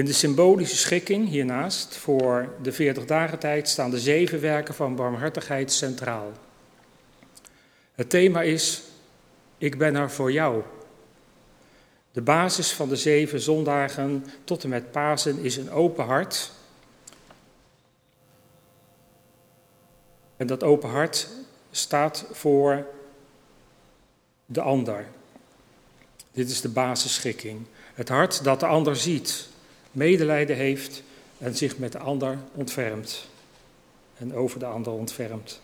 In de symbolische schikking hiernaast voor de 40 dagen tijd staan de zeven werken van barmhartigheid centraal. Het thema is Ik ben er voor jou. De basis van de zeven zondagen tot en met Pasen is een open hart. En dat open hart staat voor de ander. Dit is de basisschikking. Het hart dat de ander ziet, medelijden heeft en zich met de ander ontfermt. En over de ander ontfermt.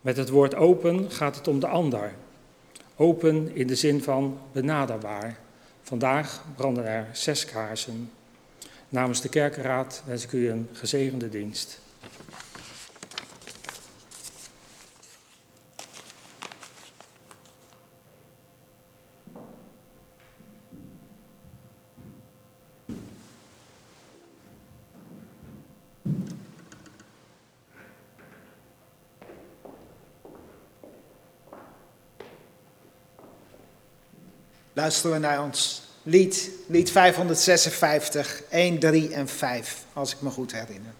Met het woord open gaat het om de ander. Open in de zin van benaderbaar. Vandaag branden er zes kaarsen. Namens de kerkenraad wens ik u een gezegende dienst. Luisteren we naar ons lied, lied 556, 1, 3 en 5, als ik me goed herinner.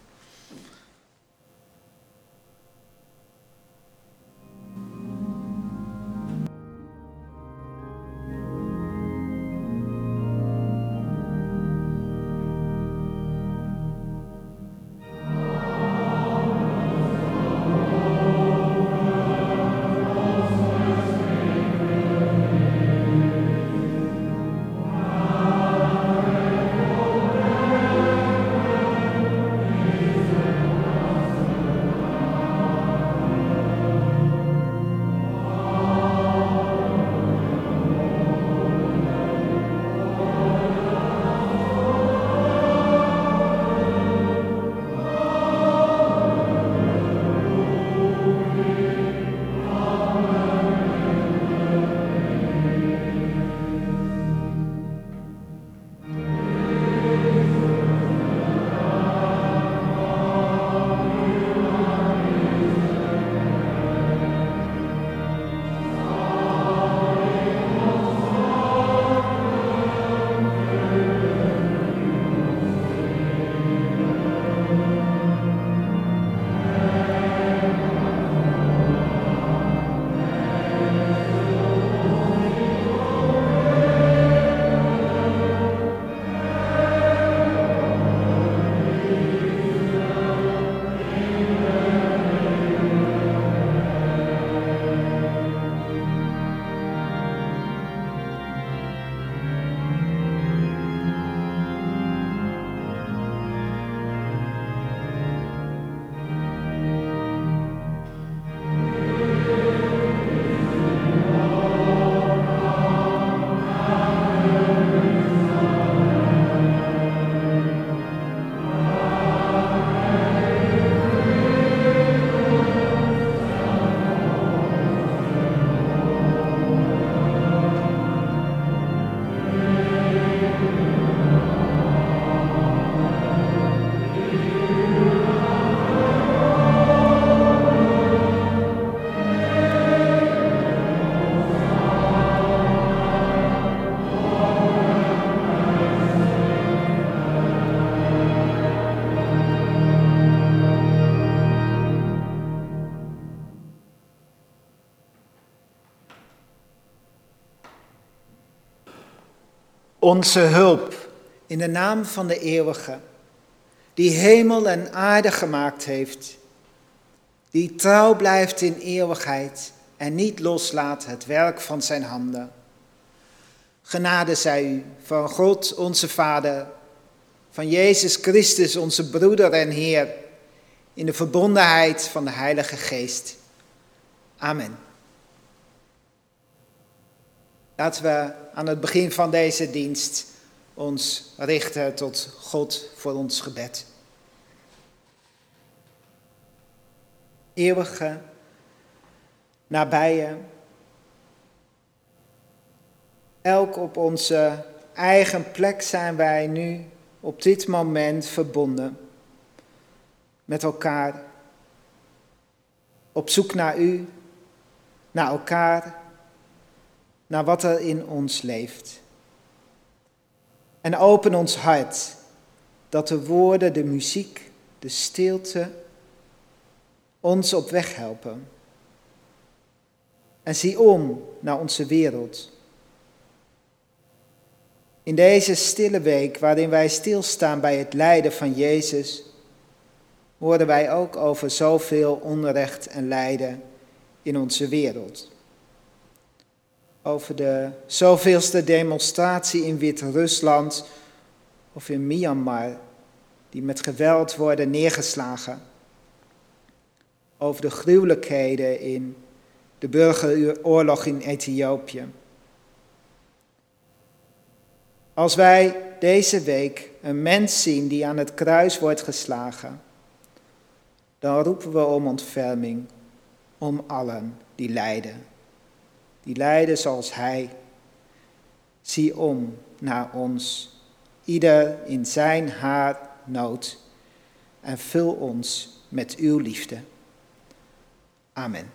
Onze hulp in de naam van de eeuwige, die hemel en aarde gemaakt heeft, die trouw blijft in eeuwigheid en niet loslaat het werk van zijn handen. Genade zij u van God onze Vader, van Jezus Christus onze broeder en Heer, in de verbondenheid van de Heilige Geest. Amen. Laten we aan het begin van deze dienst ons richten tot God voor ons gebed. Eeuwige, nabije, elk op onze eigen plek zijn wij nu op dit moment verbonden met elkaar, op zoek naar u, naar elkaar naar wat er in ons leeft. En open ons hart dat de woorden, de muziek, de stilte ons op weg helpen. En zie om naar onze wereld. In deze stille week waarin wij stilstaan bij het lijden van Jezus, horen wij ook over zoveel onrecht en lijden in onze wereld. Over de zoveelste demonstratie in Wit-Rusland of in Myanmar, die met geweld worden neergeslagen. Over de gruwelijkheden in de burgeroorlog in Ethiopië. Als wij deze week een mens zien die aan het kruis wordt geslagen, dan roepen we om ontferming, om allen die lijden. Die lijden zoals Hij. Zie om naar ons, ieder in zijn haar nood, en vul ons met uw liefde. Amen.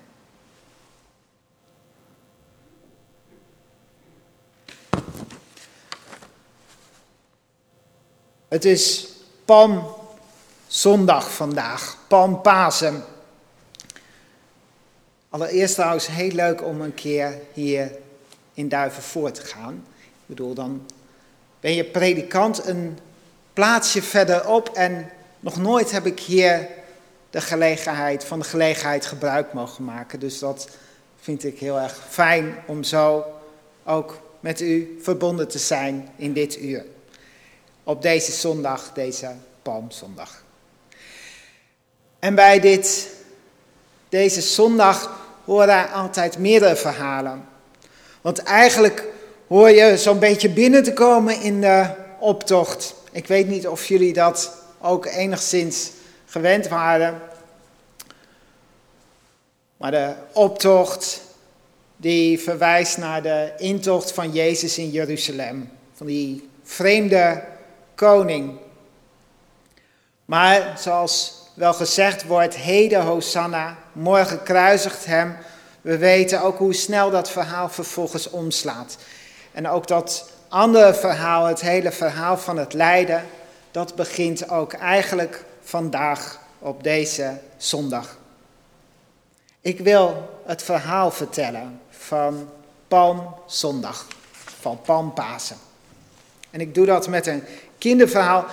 Het is Palmzondag vandaag, Palmpasen. Allereerst trouwens heel leuk om een keer hier in Duiven voor te gaan. Ik bedoel, dan ben je predikant een plaatsje verderop en nog nooit heb ik hier de gelegenheid, van de gelegenheid gebruik mogen maken. Dus dat vind ik heel erg fijn om zo ook met u verbonden te zijn in dit uur op deze zondag, deze Palmzondag. En bij dit, deze zondag horen altijd meerdere verhalen. Want eigenlijk hoor je zo'n beetje binnen te komen in de optocht. Ik weet niet of jullie dat ook enigszins gewend waren. Maar de optocht die verwijst naar de intocht van Jezus in Jeruzalem. Van die vreemde koning. Maar zoals wel gezegd wordt, heden Hosanna, morgen kruisigt hem. We weten ook hoe snel dat verhaal vervolgens omslaat. En ook dat andere verhaal, het hele verhaal van het lijden, dat begint ook eigenlijk vandaag op deze zondag. Ik wil het verhaal vertellen van Palmzondag, van Palmpasen. En ik doe dat met een kinderverhaal.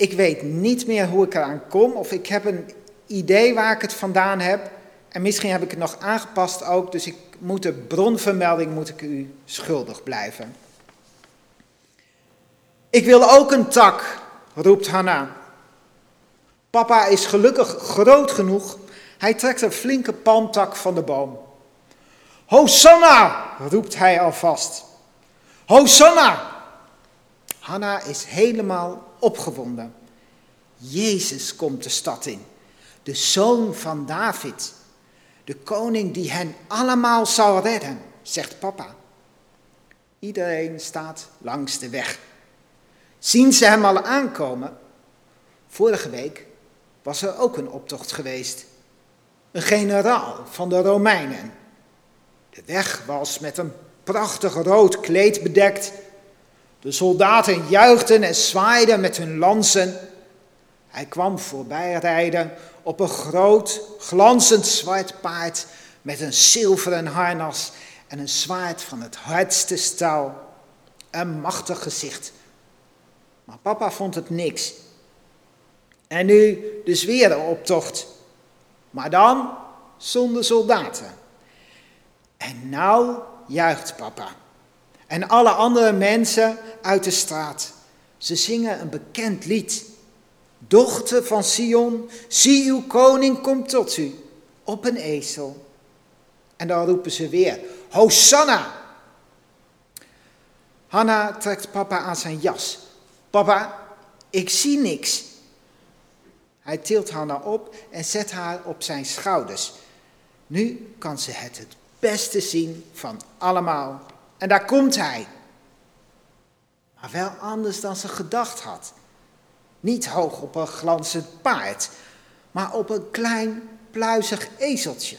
Ik weet niet meer hoe ik eraan kom, of ik heb een idee waar ik het vandaan heb. En misschien heb ik het nog aangepast ook, dus ik moet de bronvermelding moet ik u schuldig blijven. Ik wil ook een tak, roept Hanna. Papa is gelukkig groot genoeg. Hij trekt een flinke palmtak van de boom. Hosanna, roept hij alvast. Hosanna, Hanna is helemaal opgewonden. Jezus komt de stad in, de zoon van David, de koning die hen allemaal zal redden, zegt papa. Iedereen staat langs de weg. Zien ze hem al aankomen? Vorige week was er ook een optocht geweest. Een generaal van de Romeinen. De weg was met een prachtig rood kleed bedekt de soldaten juichten en zwaaiden met hun lansen. Hij kwam voorbij rijden op een groot, glanzend zwart paard met een zilveren harnas en een zwaard van het hardste staal. Een machtig gezicht. Maar papa vond het niks. En nu dus weer optocht. Maar dan zonder soldaten. En nou juicht papa en alle andere mensen uit de straat. Ze zingen een bekend lied. Dochter van Sion, zie uw koning komt tot u op een ezel. En dan roepen ze weer, Hosanna! Hanna trekt papa aan zijn jas. Papa, ik zie niks. Hij tilt Hanna op en zet haar op zijn schouders. Nu kan ze het het beste zien van allemaal. En daar komt hij. Maar wel anders dan ze gedacht had. Niet hoog op een glanzend paard, maar op een klein pluizig ezeltje.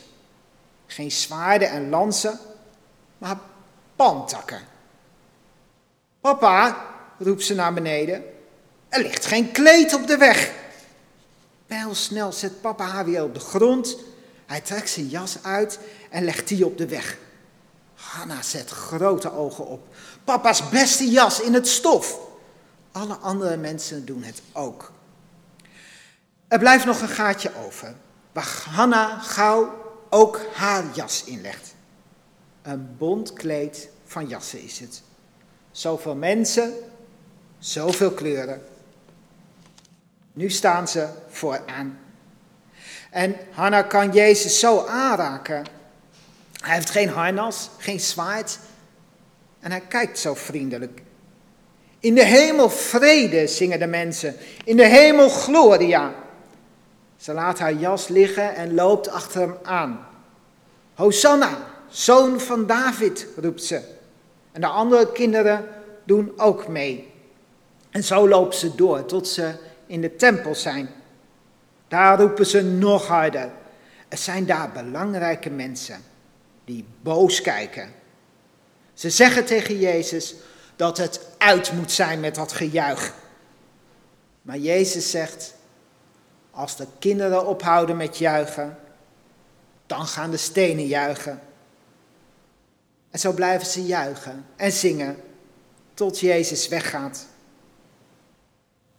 Geen zwaarden en lansen, maar palmtakken. Papa, roept ze naar beneden, Er ligt geen kleed op de weg. snel zet papa haar weer op de grond. Hij trekt zijn jas uit en legt die op de weg. Hanna zet grote ogen op. Papa's beste jas in het stof. Alle andere mensen doen het ook. Er blijft nog een gaatje over, waar Hanna gauw ook haar jas inlegt. Een bont kleed van jassen is het. Zoveel mensen, zoveel kleuren. Nu staan ze vooraan. En Hanna kan Jezus zo aanraken. Hij heeft geen harnas, geen zwaard. En hij kijkt zo vriendelijk. In de hemel vrede, zingen de mensen. In de hemel gloria. Ze laat haar jas liggen en loopt achter hem aan. Hosanna, zoon van David, roept ze. En de andere kinderen doen ook mee. En zo loopt ze door tot ze in de tempel zijn. Daar roepen ze nog harder. Er zijn daar belangrijke mensen die boos kijken. Ze zeggen tegen Jezus dat het uit moet zijn met dat gejuich. Maar Jezus zegt, als de kinderen ophouden met juichen, dan gaan de stenen juichen. En zo blijven ze juichen en zingen tot Jezus weggaat.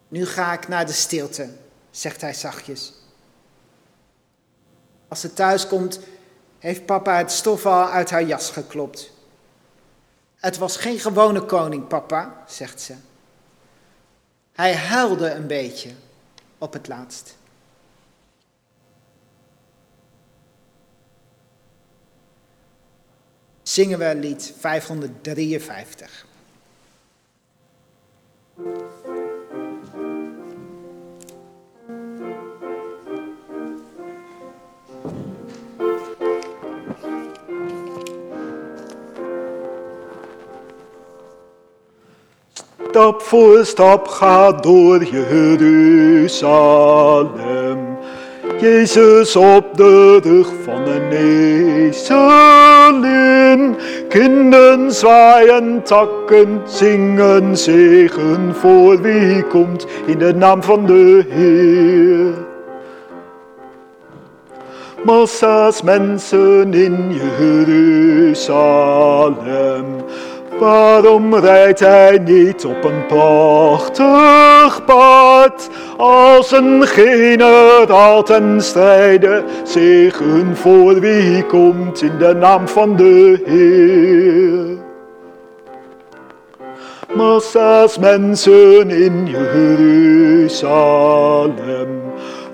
Nu ga ik naar de stilte, zegt hij zachtjes. Als ze thuis komt, heeft papa het stof al uit haar jas geklopt. Het was geen gewone koning, papa, zegt ze. Hij huilde een beetje op het laatst. Zingen we lied 553. Stap voor stap gaat door Jeruzalem. Jezus op de rug van een ezelin. Kinderen zwaaien takken, zingen zegen voor wie komt in de naam van de Heer. Massa's mensen in Jeruzalem Waarom rijdt hij niet op een prachtig paard? Als een generaal ten strijde, zegen voor wie komt in de naam van de Heer. Massa's mensen in Jeruzalem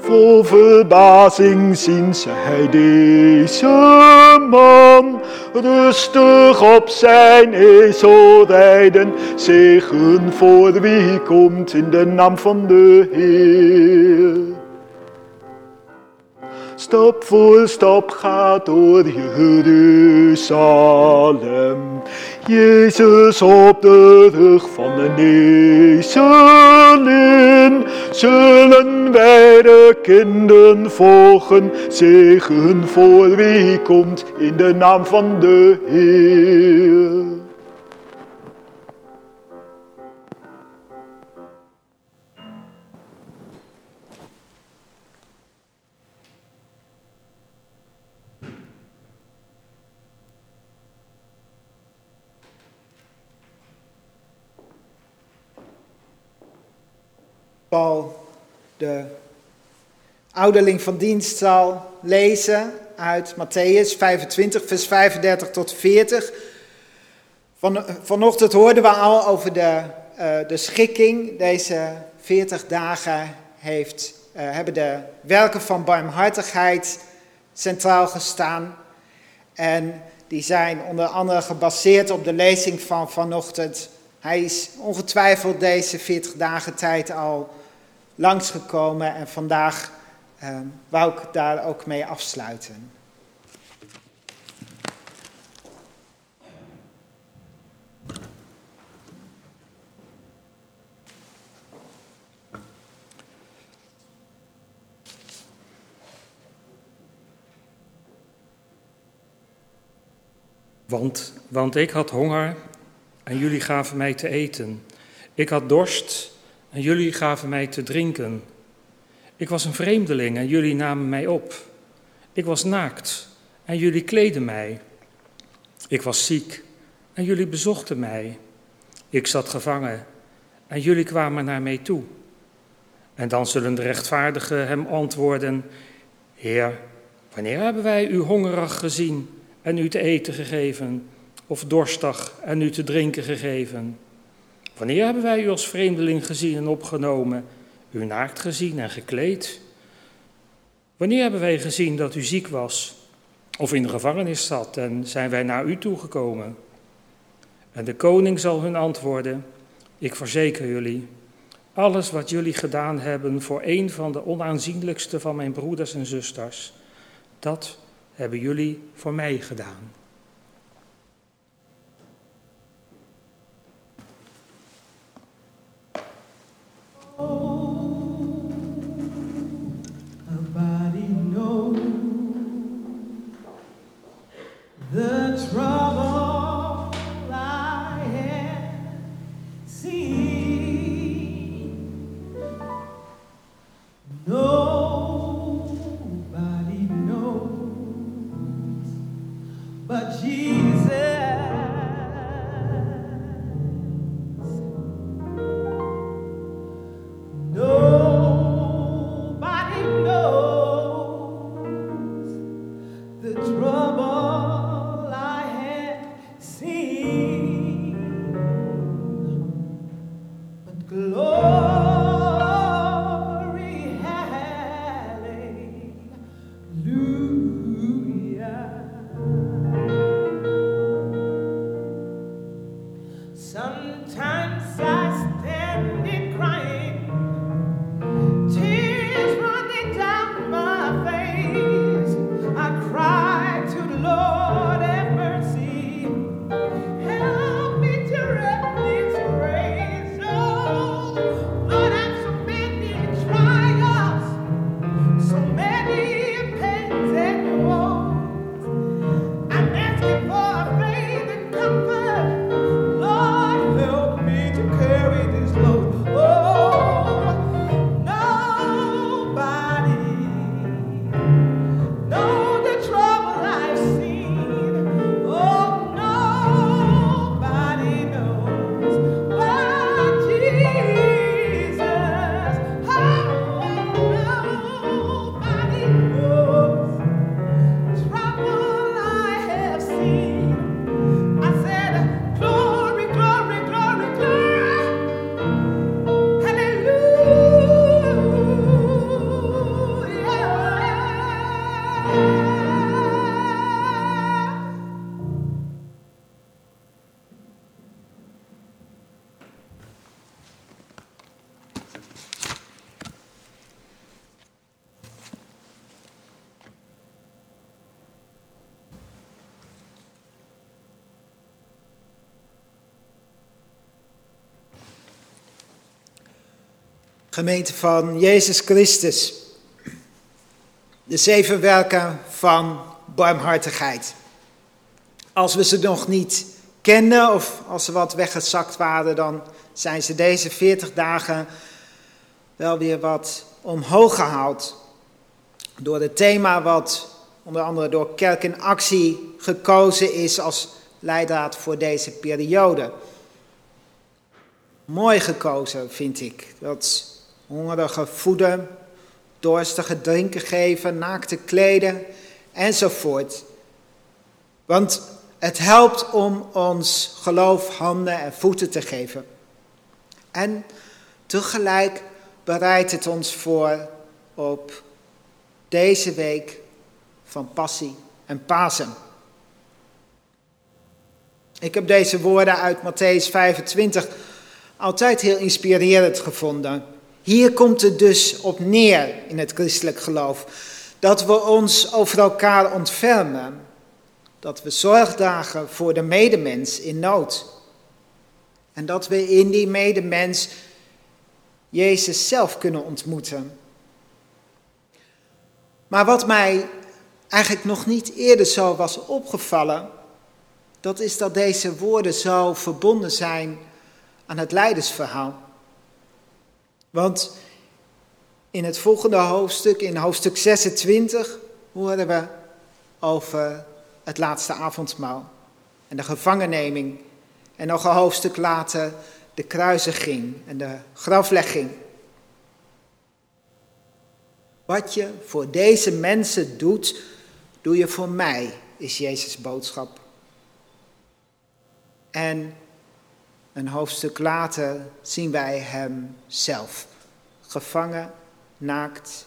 Vol verbazing zien zij deze man rustig op zijn ezel rijden. Zegen voor wie komt in de naam van de Heer. Stap voor stap gaat door Jeruzalem. Jezus op de rug van een ezelin. Zullen wij de kinderen volgen, zegen voor wie komt in de naam van de Heer. De ouderling van dienst, zal lezen uit Matthäus 25, vers 35 tot 40. Van, vanochtend hoorden we al over de, uh, de schikking. Deze 40 dagen heeft, uh, hebben de werken van barmhartigheid centraal gestaan. En die zijn onder andere gebaseerd op de lezing van vanochtend. Hij is ongetwijfeld deze 40 dagen tijd al langsgekomen en vandaag uh, wou ik daar ook mee afsluiten. Want, want ik had honger en jullie gaven mij te eten. Ik had dorst en jullie gaven mij te drinken. Ik was een vreemdeling en jullie namen mij op. Ik was naakt en jullie kleden mij. Ik was ziek en jullie bezochten mij. Ik zat gevangen en jullie kwamen naar mij toe. En dan zullen de rechtvaardigen hem antwoorden: Heer, wanneer hebben wij u hongerig gezien en u te eten gegeven, of dorstig en u te drinken gegeven? Wanneer hebben wij u als vreemdeling gezien en opgenomen, u naakt gezien en gekleed? Wanneer hebben wij gezien dat u ziek was of in de gevangenis zat en zijn wij naar u toegekomen? En de koning zal hun antwoorden: Ik verzeker jullie, alles wat jullie gedaan hebben voor een van de onaanzienlijkste van mijn broeders en zusters, dat hebben jullie voor mij gedaan. Gemeente van Jezus Christus. De zeven werken van barmhartigheid. Als we ze nog niet kenden of als ze wat weggezakt waren, dan zijn ze deze 40 dagen wel weer wat omhoog gehaald. Door het thema wat onder andere door Kerk in Actie gekozen is als leidraad voor deze periode. Mooi gekozen, vind ik. Dat hongerige voeden, dorstige drinken geven, naakte kleden enzovoort. Want het helpt om ons geloof handen en voeten te geven. En tegelijk bereidt het ons voor op deze week van passie en Pasen. Ik heb deze woorden uit Matthäus 25 altijd heel inspirerend gevonden. Hier komt het dus op neer in het christelijk geloof. Dat we ons over elkaar ontfermen. Dat we zorg dragen voor de medemens in nood. En dat we in die medemens Jezus zelf kunnen ontmoeten. Maar wat mij eigenlijk nog niet eerder zo was opgevallen, dat is dat deze woorden zo verbonden zijn aan het leidersverhaal. Want in het volgende hoofdstuk, in hoofdstuk 26, horen we over het laatste avondmaal en de gevangenneming. En nog een hoofdstuk later de kruisiging en de graflegging. Wat je voor deze mensen doet, doe je voor mij, is Jezus' boodschap. En een hoofdstuk later zien wij hem zelf, gevangen, naakt,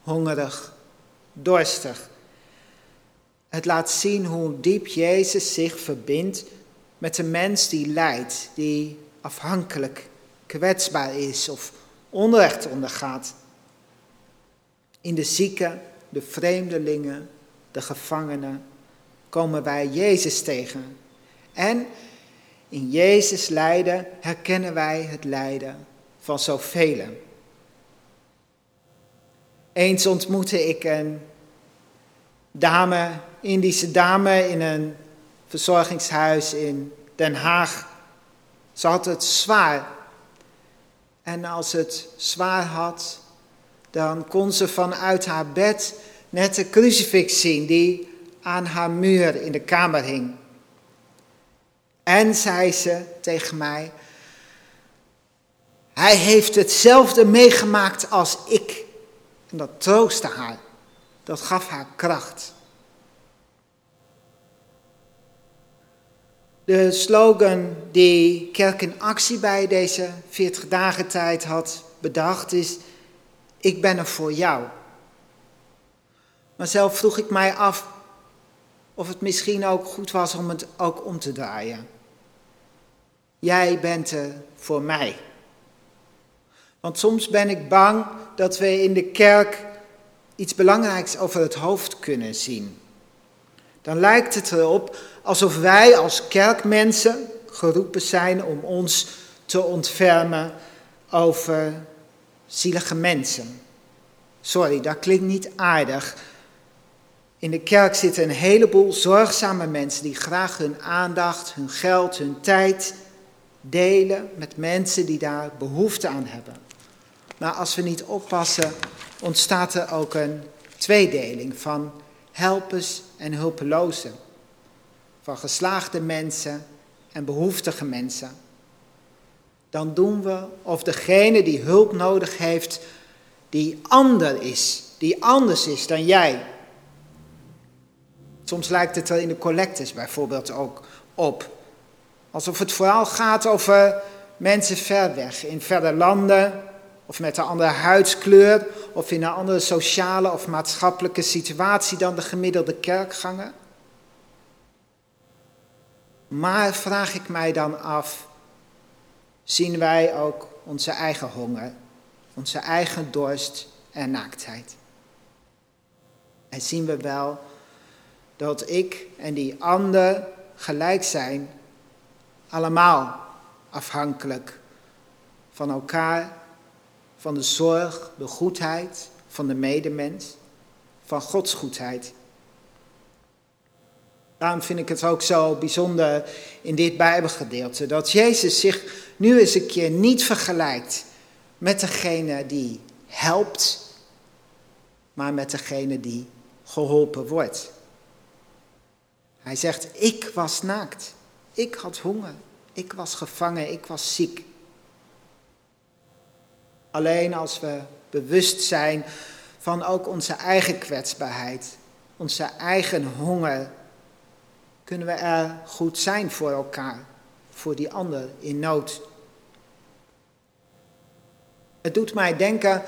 hongerig, dorstig. Het laat zien hoe diep Jezus zich verbindt met de mens die lijdt, die afhankelijk, kwetsbaar is of onrecht ondergaat. In de zieken, de vreemdelingen, de gevangenen komen wij Jezus tegen. En in Jezus lijden herkennen wij het lijden van zoveel. Eens ontmoette ik een dame, Indische dame, in een verzorgingshuis in Den Haag. Ze had het zwaar. En als het zwaar had, dan kon ze vanuit haar bed net de crucifix zien die aan haar muur in de kamer hing. En zei ze tegen mij, hij heeft hetzelfde meegemaakt als ik. En dat troostte haar, dat gaf haar kracht. De slogan die Kerk in Actie bij deze 40 dagen tijd had bedacht is, ik ben er voor jou. Maar zelf vroeg ik mij af of het misschien ook goed was om het ook om te draaien. Jij bent er voor mij. Want soms ben ik bang dat we in de kerk iets belangrijks over het hoofd kunnen zien. Dan lijkt het erop alsof wij als kerkmensen geroepen zijn om ons te ontfermen over zielige mensen. Sorry, dat klinkt niet aardig. In de kerk zitten een heleboel zorgzame mensen die graag hun aandacht, hun geld, hun tijd delen met mensen die daar behoefte aan hebben. Maar als we niet oppassen, ontstaat er ook een tweedeling van helpers en hulpelozen. Van geslaagde mensen en behoeftige mensen. Dan doen we of degene die hulp nodig heeft, die ander is, die anders is dan jij. Soms lijkt het er in de collectes bijvoorbeeld ook op. Alsof het vooral gaat over mensen ver weg, in verre landen, of met een andere huidskleur, of in een andere sociale of maatschappelijke situatie dan de gemiddelde kerkganger. Maar vraag ik mij dan af, zien wij ook onze eigen honger, onze eigen dorst en naaktheid? En zien we wel dat ik en die ander gelijk zijn, allemaal afhankelijk van elkaar van de zorg, de goedheid van de medemens, van Gods goedheid. Daarom vind ik het ook zo bijzonder in dit Bijbelgedeelte dat Jezus zich nu eens een keer niet vergelijkt met degene die helpt, maar met degene die geholpen wordt. Hij zegt, ik was naakt, ik had honger, ik was gevangen, ik was ziek. Alleen als we bewust zijn van ook onze eigen kwetsbaarheid, onze eigen honger, kunnen we er goed zijn voor elkaar, voor die ander in nood. Het doet mij denken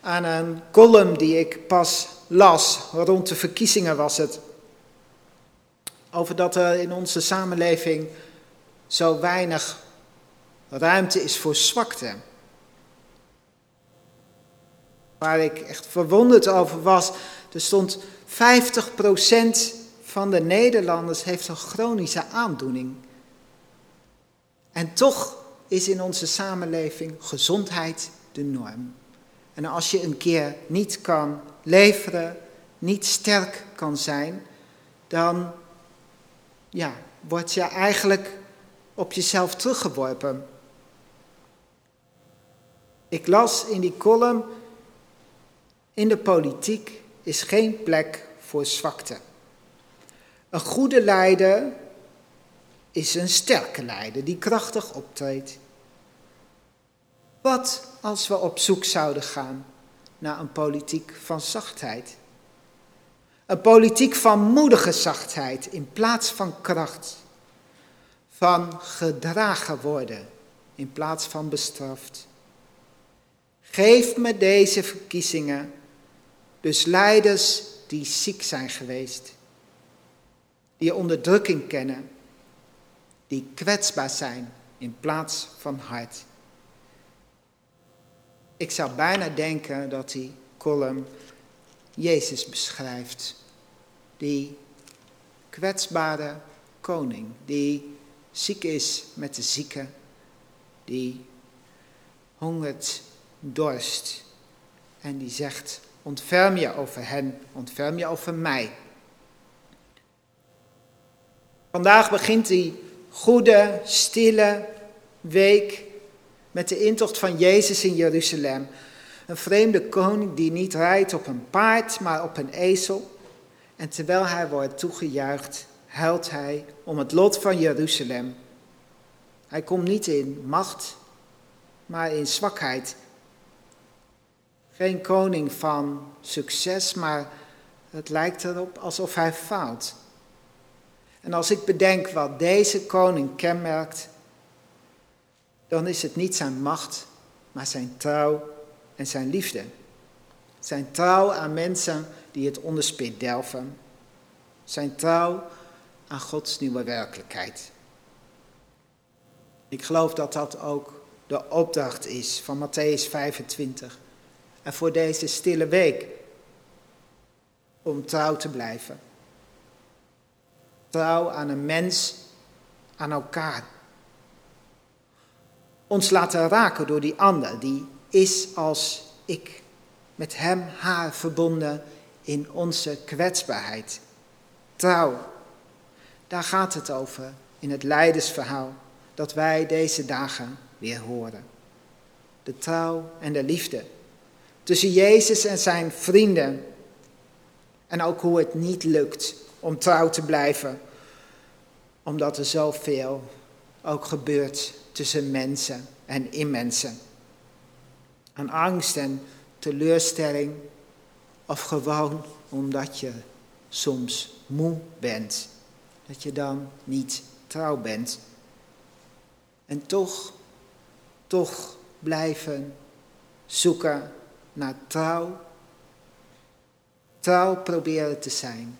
aan een column die ik pas las, rond de verkiezingen was het. Over dat er in onze samenleving zo weinig ruimte is voor zwakte. Waar ik echt verwonderd over was, er stond 50% van de Nederlanders heeft een chronische aandoening. En toch is in onze samenleving gezondheid de norm. En als je een keer niet kan leveren, niet sterk kan zijn, dan ja, word je eigenlijk op jezelf teruggeworpen. Ik las in die column, in de politiek is geen plek voor zwakte. Een goede leider is een sterke leider die krachtig optreedt. Wat als we op zoek zouden gaan naar een politiek van zachtheid? Een politiek van moedige zachtheid in plaats van kracht. Van gedragen worden in plaats van bestraft. Geef me deze verkiezingen, dus leiders die ziek zijn geweest, die onderdrukking kennen, die kwetsbaar zijn in plaats van hart. Ik zou bijna denken dat die column Jezus beschrijft, die kwetsbare koning, die ziek is met de zieken, die hongert, dorst en die zegt, ontferm je over hen, ontferm je over mij. Vandaag begint die goede, stille week met de intocht van Jezus in Jeruzalem. Een vreemde koning die niet rijdt op een paard, maar op een ezel. En terwijl hij wordt toegejuicht, huilt hij om het lot van Jeruzalem. Hij komt niet in macht, maar in zwakheid. Geen koning van succes, maar het lijkt erop alsof hij faalt. En als ik bedenk wat deze koning kenmerkt, dan is het niet zijn macht, maar zijn trouw en zijn liefde. Zijn trouw aan mensen die het onderspit delven. Zijn trouw aan Gods nieuwe werkelijkheid. Ik geloof dat dat ook de opdracht is van Matthäus 25. En voor deze stille week. Om trouw te blijven. Trouw aan een mens, aan elkaar. Ons laten raken door die ander, die is als ik. Met hem, haar verbonden in onze kwetsbaarheid. Trouw. Daar gaat het over in het leidersverhaal dat wij deze dagen weer horen. De trouw en de liefde tussen Jezus en zijn vrienden. En ook hoe het niet lukt om trouw te blijven, omdat er zoveel ook gebeurt tussen mensen en in mensen. Aan angst en teleurstelling, of gewoon omdat je soms moe bent, dat je dan niet trouw bent. En toch, toch blijven zoeken naar trouw. Trouw proberen te zijn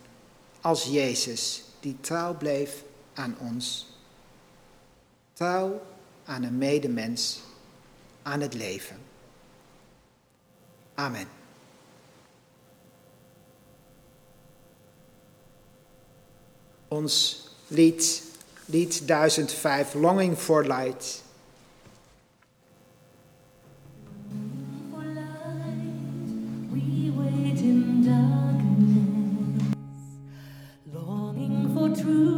als Jezus, die trouw bleef aan ons. Trouw aan een medemens, aan het leven. Amen. Ons lied, lied 1005, Longing for Light. Longing for truth.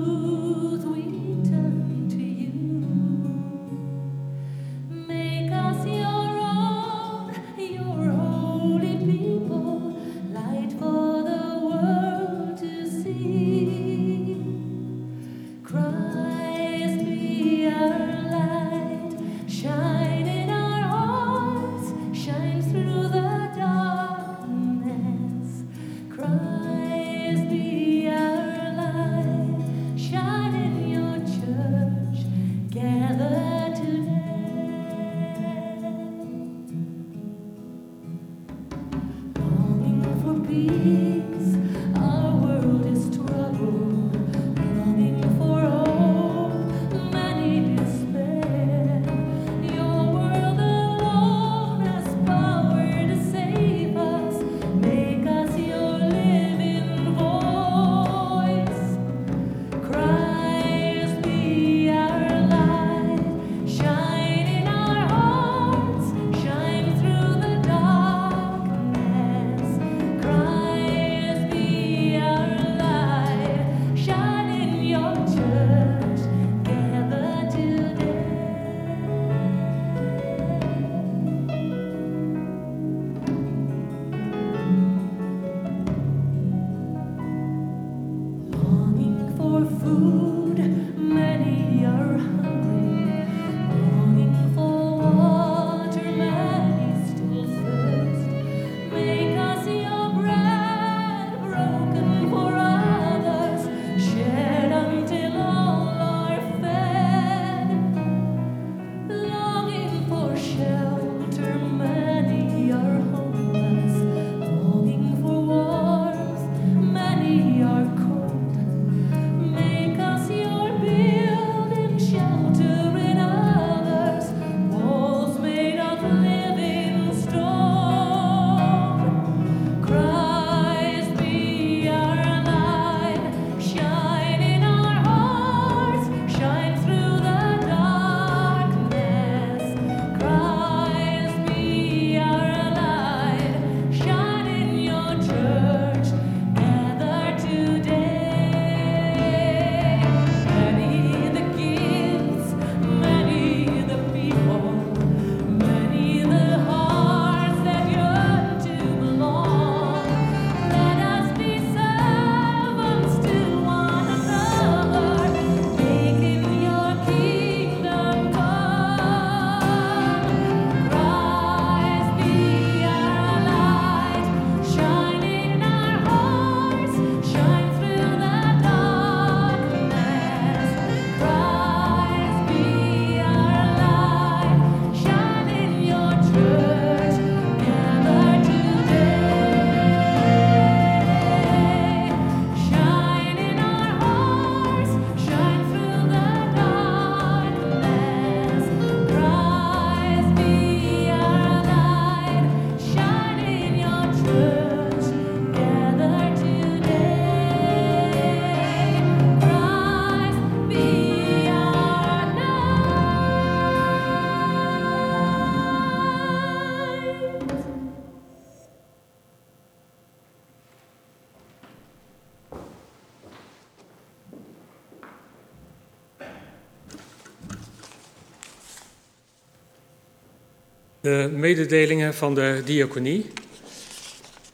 De mededelingen van de diaconie.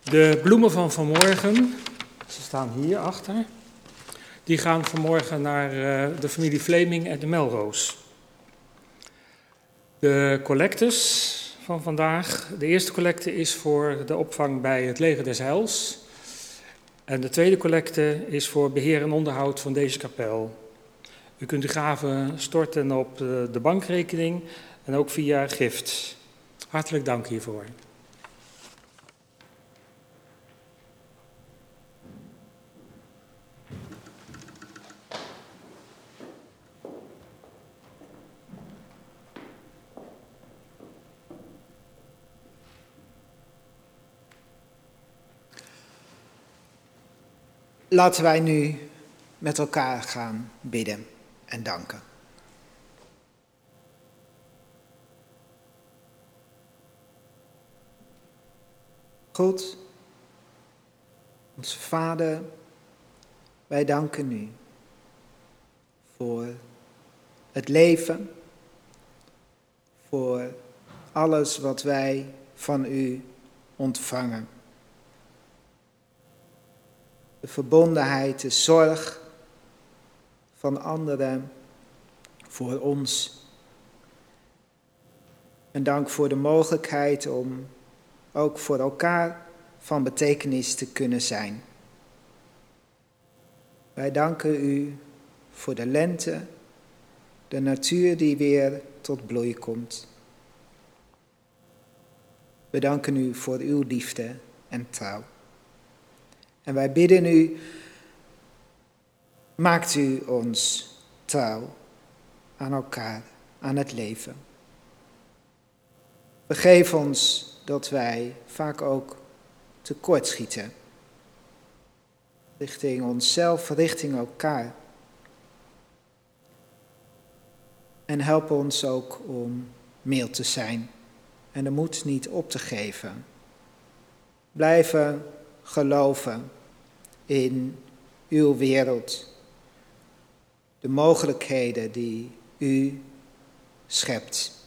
De bloemen van vanmorgen, ze staan hier achter, die gaan vanmorgen naar uh, de familie Fleming en de Melroos. De collectes van vandaag. De eerste collecte is voor de opvang bij het Leger des Heils. En de tweede collecte is voor beheer en onderhoud van deze kapel. U kunt uw gaven storten op de bankrekening en ook via gift. Hartelijk dank hiervoor. Laten wij nu met elkaar gaan bidden en danken. God, onze Vader, wij danken u voor het leven, voor alles wat wij van u ontvangen de verbondenheid, de zorg van anderen voor ons. En dank voor de mogelijkheid om ook voor elkaar van betekenis te kunnen zijn. Wij danken u voor de lente, de natuur die weer tot bloei komt. We danken u voor uw liefde en trouw. En wij bidden u, maakt u ons trouw aan elkaar, aan het leven. Vergeef ons dat wij vaak ook tekortschieten. Richting onszelf, richting elkaar. En help ons ook om mild te zijn en de moed niet op te geven. Blijven geloven in uw wereld. De mogelijkheden die u schept.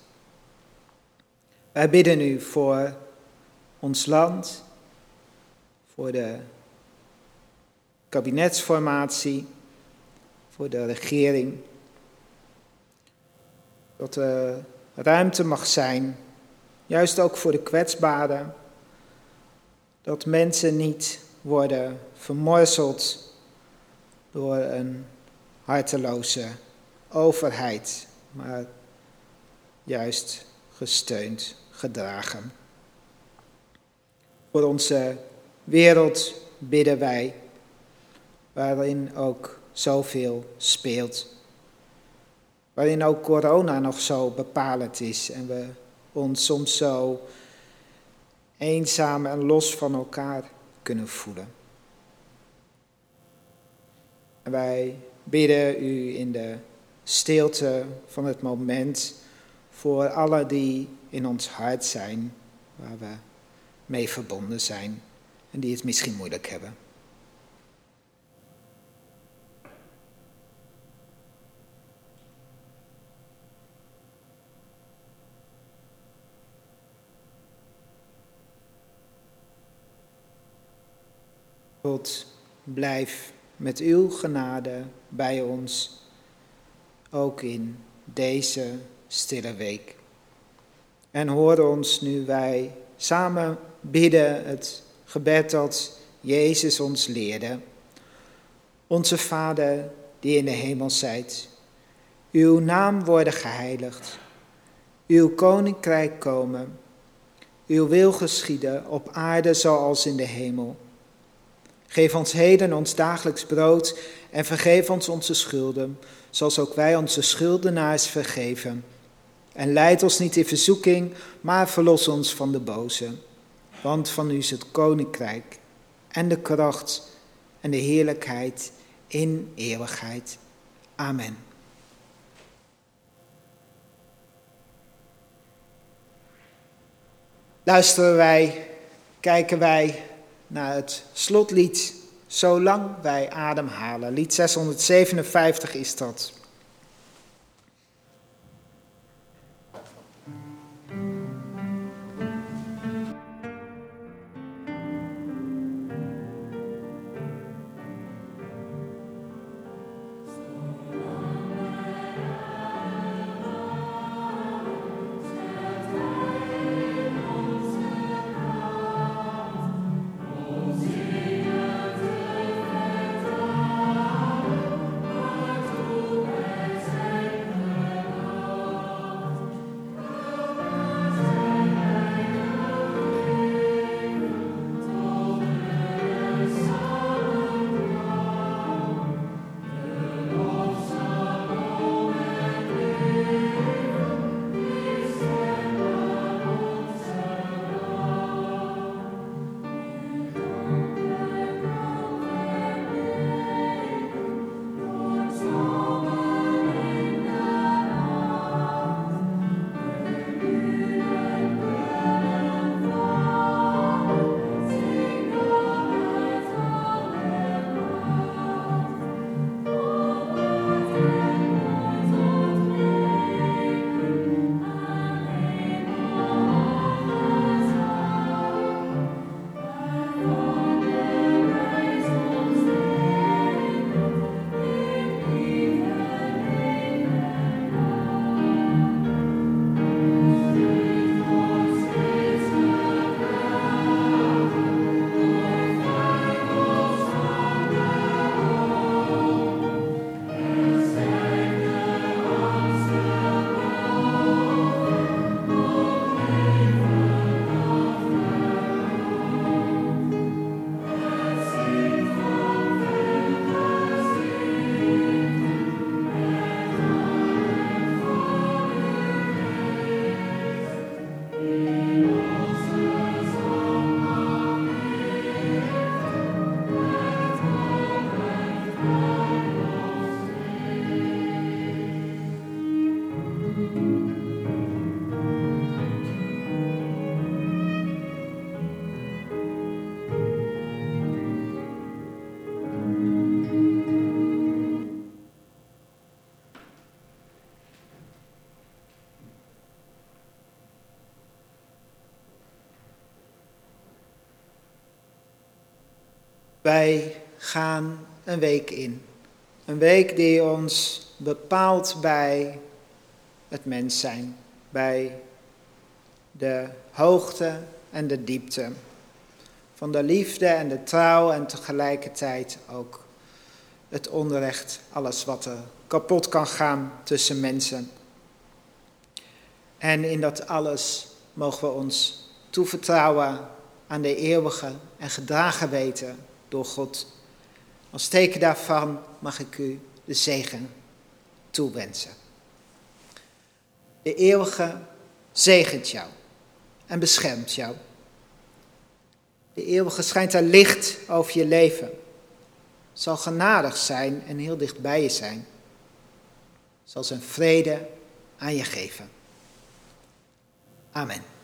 Wij bidden u voor ons land, voor de kabinetsformatie, voor de regering. Dat er ruimte mag zijn, juist ook voor de kwetsbaren dat mensen niet worden vermorzeld door een harteloze overheid, maar juist gesteund, gedragen. Voor onze wereld bidden wij, waarin ook zoveel speelt. Waarin ook corona nog zo bepalend is en we ons soms zo eenzaam en los van elkaar kunnen voelen. En wij bidden u in de stilte van het moment voor alle die in ons hart zijn, waar we mee verbonden zijn en die het misschien moeilijk hebben. God, blijf met uw genade bij ons, ook in deze stille week. En hoor ons nu wij samen bidden het gebed dat Jezus ons leerde. Onze Vader die in de hemel zijt, uw naam worden geheiligd, uw koninkrijk komen, uw wil geschieden op aarde zoals in de hemel. Geef ons heden ons dagelijks brood en vergeef ons onze schulden, zoals ook wij onze schuldenaars vergeven. En leid ons niet in verzoeking, maar verlos ons van de boze. Want van u is het koninkrijk en de kracht en de heerlijkheid in eeuwigheid. Amen. Luisteren wij, kijken wij naar het slotlied Zolang wij ademhalen. Lied 657 is dat. Wij gaan een week in. Een week die ons bepaalt bij het mens zijn, bij de hoogte en de diepte. Van de liefde en de trouw en tegelijkertijd ook het onrecht, alles wat er kapot kan gaan tussen mensen. En in dat alles mogen we ons toevertrouwen aan de eeuwige en gedragen weten door God. Als teken daarvan mag ik u de zegen toewensen. De eeuwige zegent jou en beschermt jou. De eeuwige schijnt er licht over je leven. Zal genadig zijn en heel dicht bij je zijn. Zal zijn vrede aan je geven. Amen.